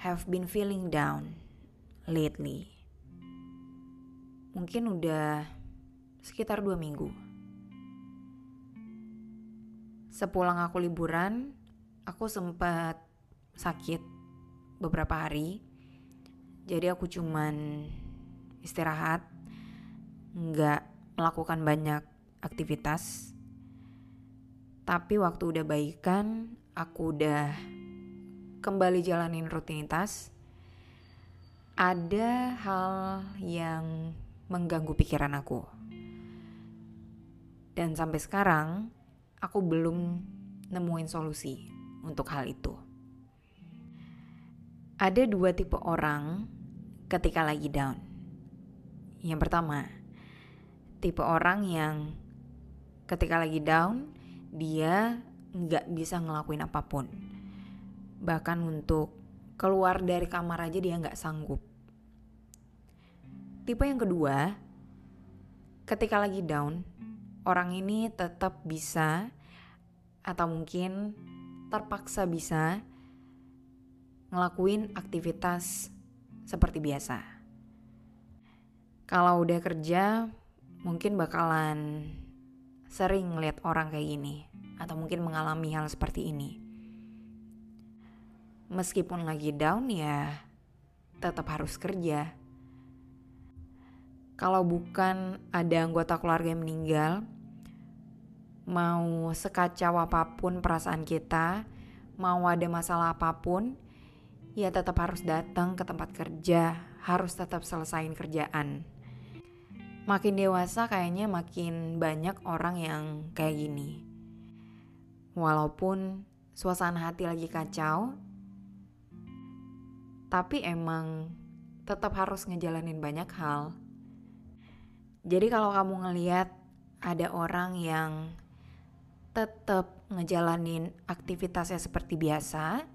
have been feeling down lately. Mungkin udah sekitar dua minggu. Sepulang aku liburan, aku sempat sakit beberapa hari. Jadi aku cuman istirahat, nggak melakukan banyak aktivitas. Tapi waktu udah baikan, aku udah kembali jalanin rutinitas, ada hal yang mengganggu pikiran aku. Dan sampai sekarang, aku belum nemuin solusi untuk hal itu. Ada dua tipe orang ketika lagi down. Yang pertama, tipe orang yang ketika lagi down, dia nggak bisa ngelakuin apa pun bahkan untuk keluar dari kamar aja dia nggak sanggup. Tipe yang kedua, ketika lagi down, orang ini tetap bisa atau mungkin terpaksa bisa ngelakuin aktivitas seperti biasa. Kalau udah kerja, mungkin bakalan sering ngeliat orang kayak gini atau mungkin mengalami hal seperti ini meskipun lagi down ya tetap harus kerja. Kalau bukan ada anggota keluarga yang meninggal, mau sekacau apa pun perasaan kita, mau ada masalah apa pun, ya tetap harus datang ke tempat kerja, harus tetap selesaiin kerjaan. Makin dewasa kayaknya makin banyak orang yang kayak gini. Walaupun suasana hati lagi kacau, tapi emang tetap harus ngejalanin banyak hal. Jadi kalau kamu ngeliat ada orang yang tetap ngejalanin aktivitasnya seperti biasa,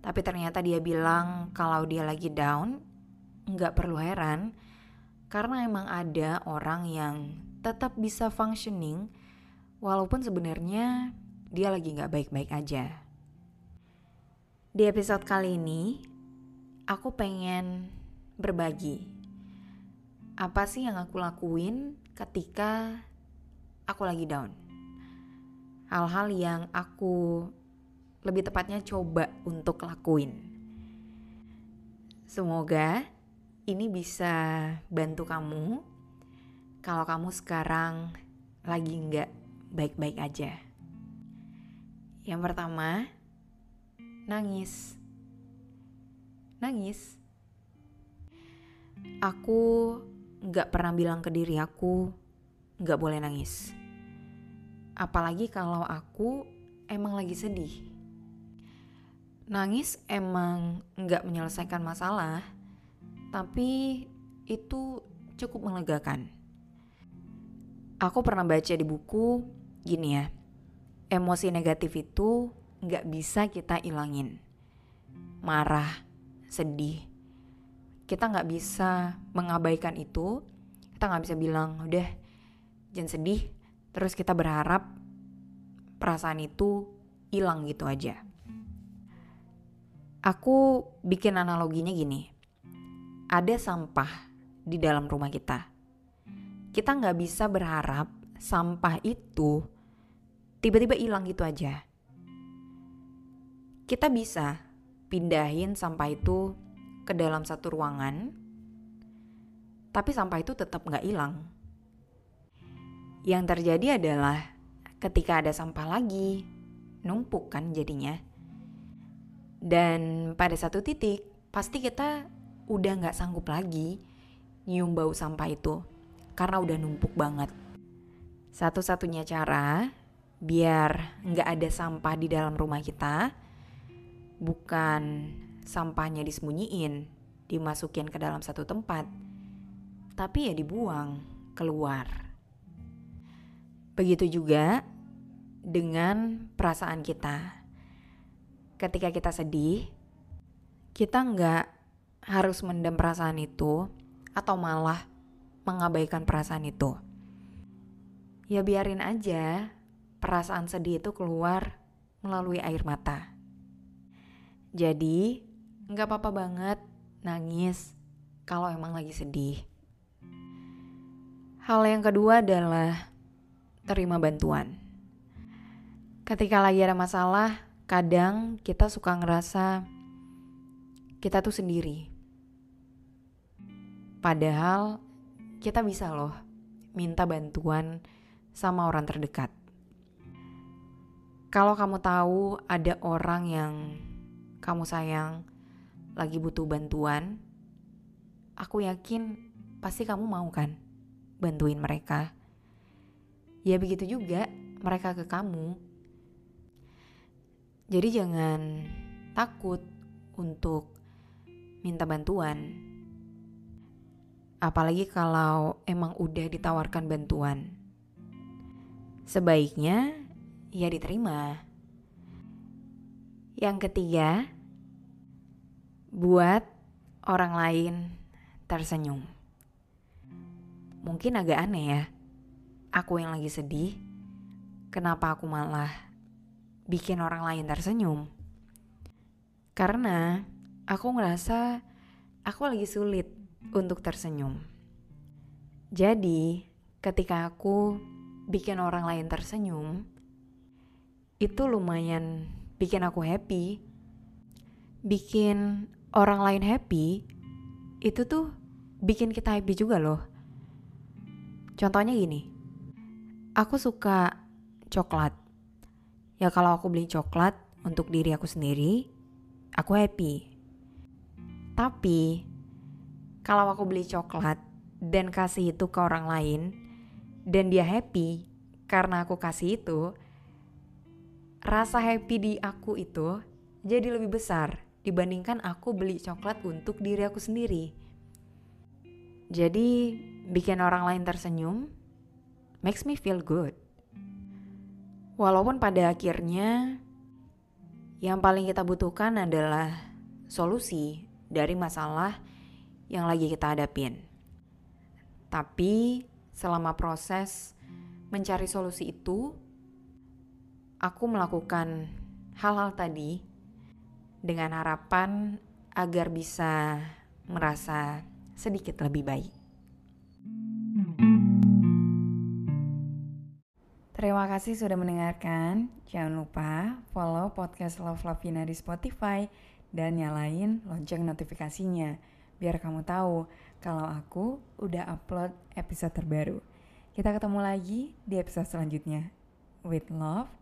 tapi ternyata dia bilang kalau dia lagi down, nggak perlu heran, karena emang ada orang yang tetap bisa functioning walaupun sebenarnya dia lagi nggak baik-baik aja. Di episode kali ini, aku pengen berbagi. Apa sih yang aku lakuin ketika aku lagi down? Hal-hal yang aku lebih tepatnya coba untuk lakuin. Semoga ini bisa bantu kamu kalau kamu sekarang lagi nggak baik-baik aja. Yang pertama, nangis nangis. Aku gak pernah bilang ke diri aku gak boleh nangis. Apalagi kalau aku emang lagi sedih. Nangis emang gak menyelesaikan masalah, tapi itu cukup melegakan. Aku pernah baca di buku gini ya, emosi negatif itu gak bisa kita ilangin. Marah, sedih. Kita nggak bisa mengabaikan itu. Kita nggak bisa bilang udah jangan sedih. Terus kita berharap perasaan itu hilang gitu aja. Aku bikin analoginya gini. Ada sampah di dalam rumah kita. Kita nggak bisa berharap sampah itu tiba-tiba hilang gitu aja. Kita bisa pindahin sampah itu ke dalam satu ruangan. tapi sampah itu tetap nggak hilang. Yang terjadi adalah ketika ada sampah lagi, numpuk kan jadinya. Dan pada satu titik, pasti kita udah nggak sanggup lagi nyium bau sampah itu karena udah numpuk banget. Satu-satunya cara biar nggak ada sampah di dalam rumah kita, bukan sampahnya disembunyiin, dimasukin ke dalam satu tempat, tapi ya dibuang keluar. Begitu juga dengan perasaan kita. Ketika kita sedih, kita nggak harus mendem perasaan itu atau malah mengabaikan perasaan itu. Ya biarin aja perasaan sedih itu keluar melalui air mata. Jadi, nggak apa-apa banget nangis kalau emang lagi sedih. Hal yang kedua adalah terima bantuan. Ketika lagi ada masalah, kadang kita suka ngerasa kita tuh sendiri. Padahal kita bisa loh minta bantuan sama orang terdekat. Kalau kamu tahu ada orang yang kamu sayang lagi butuh bantuan, aku yakin pasti kamu mau kan bantuin mereka. Ya begitu juga mereka ke kamu. Jadi jangan takut untuk minta bantuan. Apalagi kalau emang udah ditawarkan bantuan. Sebaiknya ya diterima. Yang ketiga, buat orang lain tersenyum. Mungkin agak aneh ya, aku yang lagi sedih, kenapa aku malah bikin orang lain tersenyum? Karena aku ngerasa aku lagi sulit untuk tersenyum. Jadi, ketika aku bikin orang lain tersenyum, itu lumayan bikin aku happy. Bikin orang lain happy, itu tuh bikin kita happy juga loh. Contohnya gini, aku suka coklat. Ya kalau aku beli coklat untuk diri aku sendiri, aku happy. Tapi kalau aku beli coklat dan kasih itu ke orang lain dan dia happy karena aku kasih itu, rasa happy di aku itu jadi lebih besar dibandingkan aku beli coklat untuk diri aku sendiri. Jadi bikin orang lain tersenyum makes me feel good. Walaupun pada akhirnya yang paling kita butuhkan adalah solusi dari masalah yang lagi kita hadapin. Tapi selama proses mencari solusi itu, aku melakukan hal-hal tadi dengan harapan agar bisa merasa sedikit lebih baik. Terima kasih sudah mendengarkan. Jangan lupa follow podcast Love Lavina di Spotify dan nyalain lonceng notifikasinya biar kamu tahu kalau aku udah upload episode terbaru. Kita ketemu lagi di episode selanjutnya. With love,